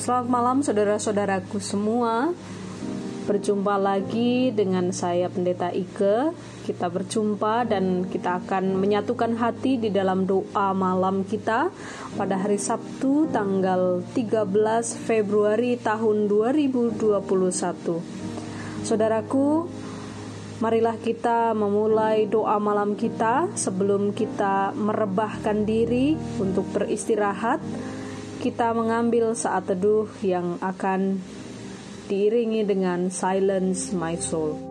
Selamat malam saudara-saudaraku semua. Berjumpa lagi dengan saya Pendeta Ike. Kita berjumpa dan kita akan menyatukan hati di dalam doa malam kita pada hari Sabtu tanggal 13 Februari tahun 2021. Saudaraku, marilah kita memulai doa malam kita sebelum kita merebahkan diri untuk beristirahat. Kita mengambil saat teduh yang akan diiringi dengan Silence My Soul.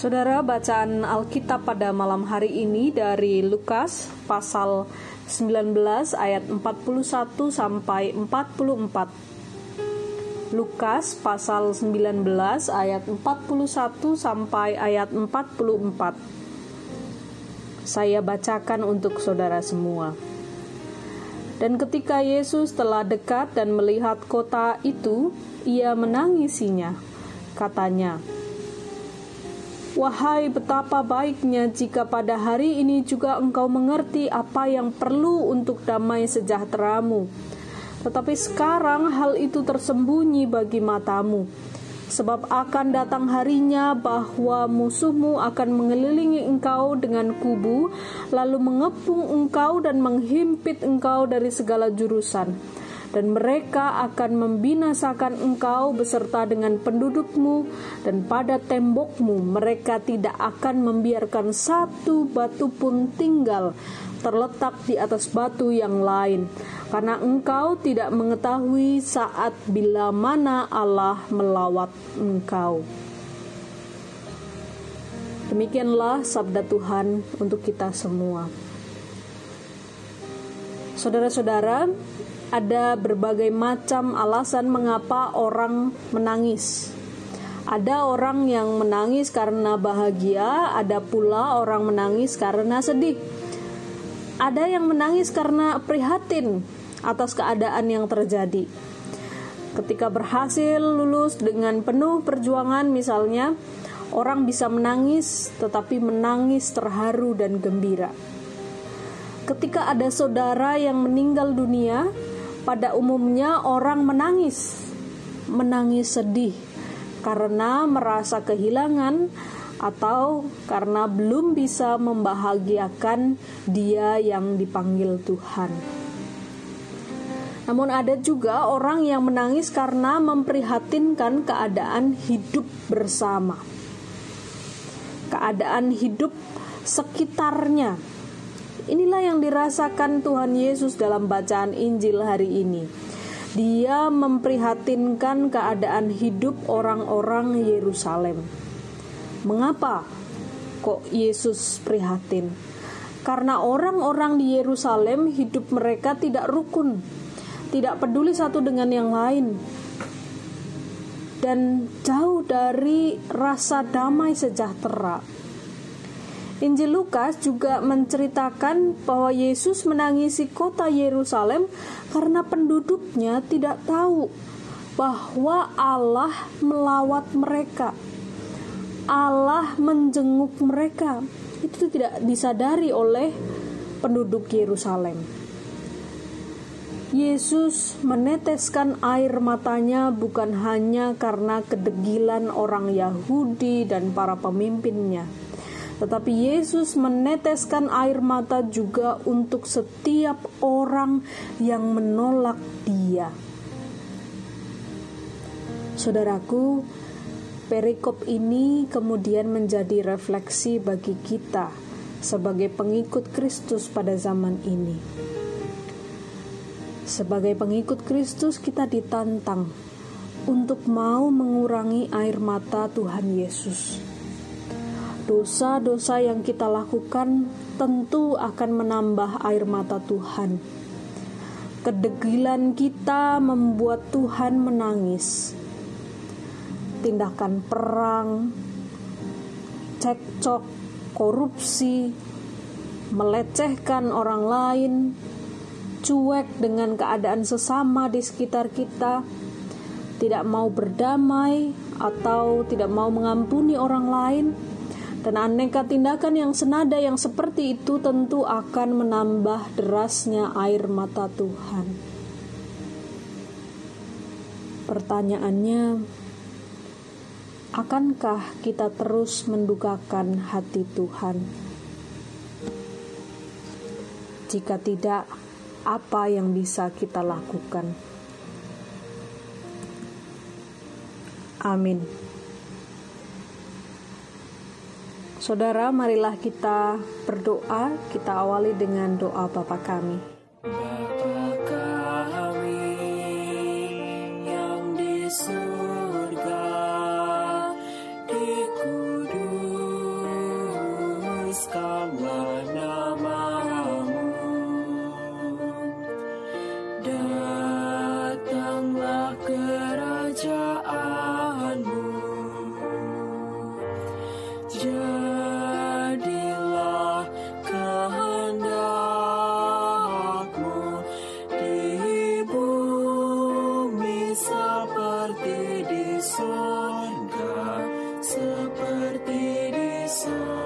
Saudara bacaan Alkitab pada malam hari ini dari Lukas pasal 19 ayat 41 sampai 44. Lukas pasal 19 ayat 41 sampai ayat 44. Saya bacakan untuk saudara semua. Dan ketika Yesus telah dekat dan melihat kota itu, ia menangisinya. Katanya, Wahai betapa baiknya jika pada hari ini juga engkau mengerti apa yang perlu untuk damai sejahteramu. Tetapi sekarang hal itu tersembunyi bagi matamu. Sebab akan datang harinya bahwa musuhmu akan mengelilingi engkau dengan kubu, lalu mengepung engkau dan menghimpit engkau dari segala jurusan dan mereka akan membinasakan engkau beserta dengan pendudukmu dan pada tembokmu mereka tidak akan membiarkan satu batu pun tinggal terletak di atas batu yang lain karena engkau tidak mengetahui saat bila mana Allah melawat engkau Demikianlah sabda Tuhan untuk kita semua. Saudara-saudara, ada berbagai macam alasan mengapa orang menangis. Ada orang yang menangis karena bahagia, ada pula orang menangis karena sedih. Ada yang menangis karena prihatin atas keadaan yang terjadi. Ketika berhasil lulus dengan penuh perjuangan misalnya, orang bisa menangis tetapi menangis terharu dan gembira. Ketika ada saudara yang meninggal dunia, pada umumnya orang menangis, menangis sedih karena merasa kehilangan atau karena belum bisa membahagiakan Dia yang dipanggil Tuhan. Namun, ada juga orang yang menangis karena memprihatinkan keadaan hidup bersama, keadaan hidup sekitarnya. Inilah yang dirasakan Tuhan Yesus dalam bacaan Injil hari ini. Dia memprihatinkan keadaan hidup orang-orang Yerusalem. Mengapa kok Yesus prihatin? Karena orang-orang di Yerusalem hidup mereka tidak rukun, tidak peduli satu dengan yang lain, dan jauh dari rasa damai sejahtera. Injil Lukas juga menceritakan bahwa Yesus menangisi kota Yerusalem karena penduduknya tidak tahu bahwa Allah melawat mereka. Allah menjenguk mereka. Itu tidak disadari oleh penduduk Yerusalem. Yesus meneteskan air matanya bukan hanya karena kedegilan orang Yahudi dan para pemimpinnya, tetapi Yesus meneteskan air mata juga untuk setiap orang yang menolak Dia. Saudaraku, Perikop ini kemudian menjadi refleksi bagi kita sebagai pengikut Kristus pada zaman ini. Sebagai pengikut Kristus, kita ditantang untuk mau mengurangi air mata Tuhan Yesus. Dosa-dosa yang kita lakukan tentu akan menambah air mata Tuhan. Kedegilan kita membuat Tuhan menangis tindakan perang, cekcok, korupsi, melecehkan orang lain, cuek dengan keadaan sesama di sekitar kita, tidak mau berdamai atau tidak mau mengampuni orang lain, dan aneka tindakan yang senada yang seperti itu tentu akan menambah derasnya air mata Tuhan. Pertanyaannya, akankah kita terus mendukakan hati Tuhan? Jika tidak, apa yang bisa kita lakukan? Amin. Saudara, marilah kita berdoa. Kita awali dengan doa Bapa kami. seperti di surga, seperti di surga.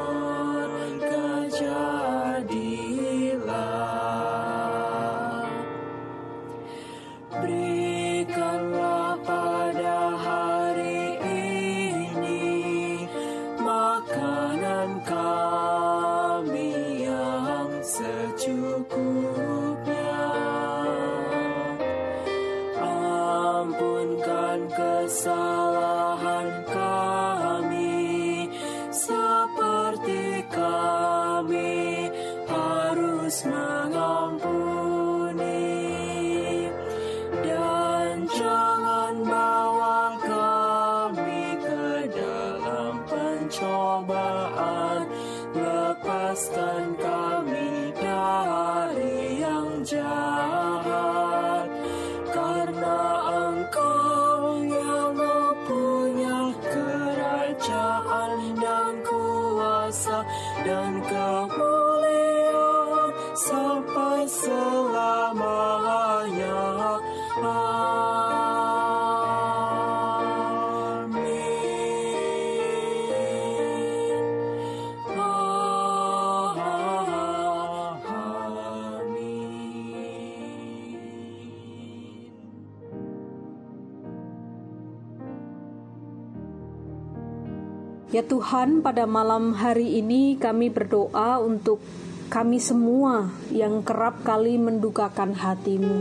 Ya Tuhan, pada malam hari ini kami berdoa untuk kami semua yang kerap kali mendukakan hatimu,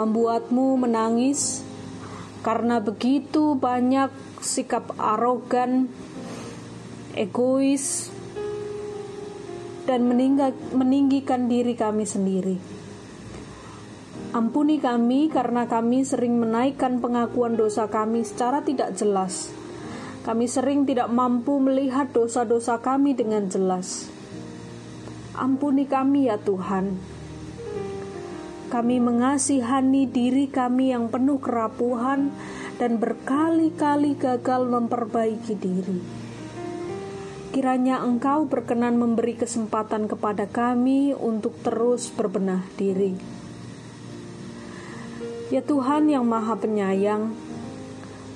membuatmu menangis karena begitu banyak sikap arogan, egois, dan meninggikan diri kami sendiri. Ampuni kami karena kami sering menaikkan pengakuan dosa kami secara tidak jelas kami sering tidak mampu melihat dosa-dosa kami dengan jelas. Ampuni kami ya Tuhan. Kami mengasihani diri kami yang penuh kerapuhan dan berkali-kali gagal memperbaiki diri. Kiranya Engkau berkenan memberi kesempatan kepada kami untuk terus berbenah diri. Ya Tuhan yang Maha Penyayang,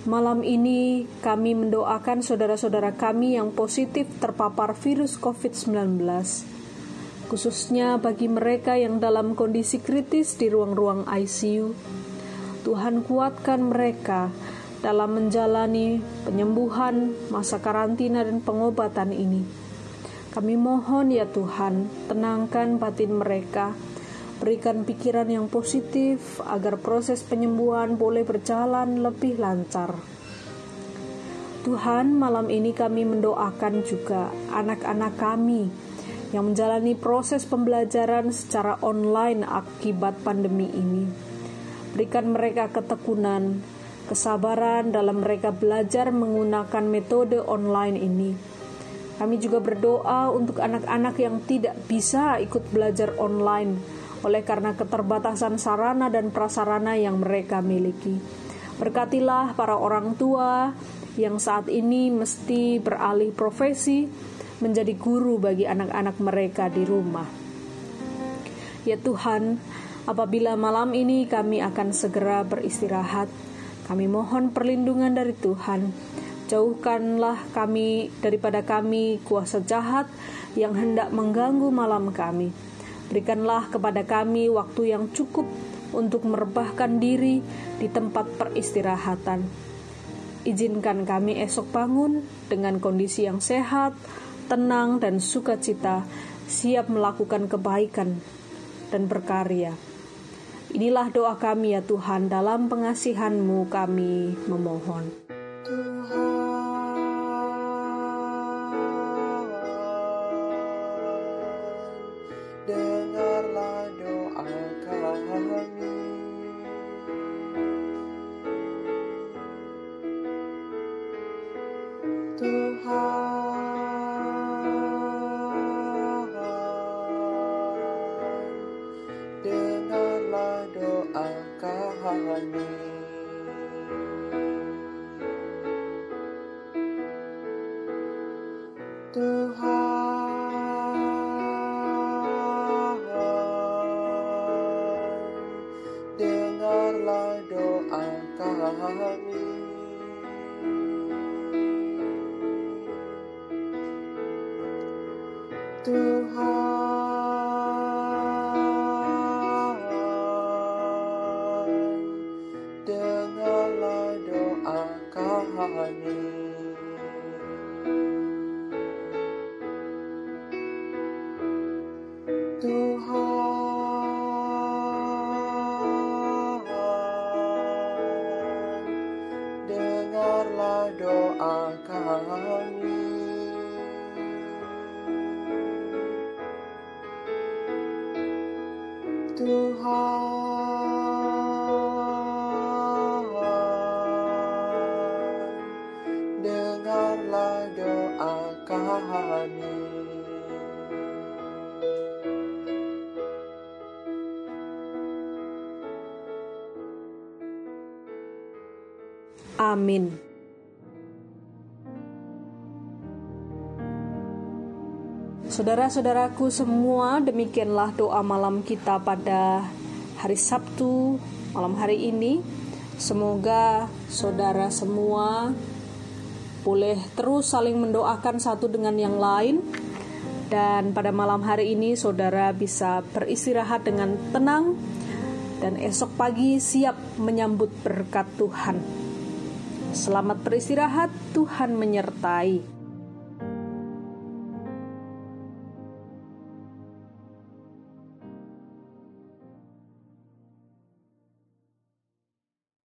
Malam ini kami mendoakan saudara-saudara kami yang positif terpapar virus COVID-19, khususnya bagi mereka yang dalam kondisi kritis di ruang-ruang ICU. Tuhan kuatkan mereka dalam menjalani penyembuhan, masa karantina, dan pengobatan ini. Kami mohon ya Tuhan, tenangkan batin mereka Berikan pikiran yang positif agar proses penyembuhan boleh berjalan lebih lancar. Tuhan, malam ini kami mendoakan juga anak-anak kami yang menjalani proses pembelajaran secara online akibat pandemi ini. Berikan mereka ketekunan, kesabaran dalam mereka belajar menggunakan metode online ini. Kami juga berdoa untuk anak-anak yang tidak bisa ikut belajar online oleh karena keterbatasan sarana dan prasarana yang mereka miliki. Berkatilah para orang tua yang saat ini mesti beralih profesi menjadi guru bagi anak-anak mereka di rumah. Ya Tuhan, apabila malam ini kami akan segera beristirahat, kami mohon perlindungan dari Tuhan. Jauhkanlah kami daripada kami kuasa jahat yang hendak mengganggu malam kami Berikanlah kepada kami waktu yang cukup untuk merebahkan diri di tempat peristirahatan. Izinkan kami esok bangun dengan kondisi yang sehat, tenang, dan sukacita, siap melakukan kebaikan dan berkarya. Inilah doa kami ya Tuhan, dalam pengasihan-Mu kami memohon. the. Amin. Saudara-saudaraku semua, demikianlah doa malam kita pada hari Sabtu malam hari ini. Semoga saudara semua boleh terus saling mendoakan satu dengan yang lain dan pada malam hari ini saudara bisa beristirahat dengan tenang dan esok pagi siap menyambut berkat Tuhan. Selamat beristirahat, Tuhan menyertai.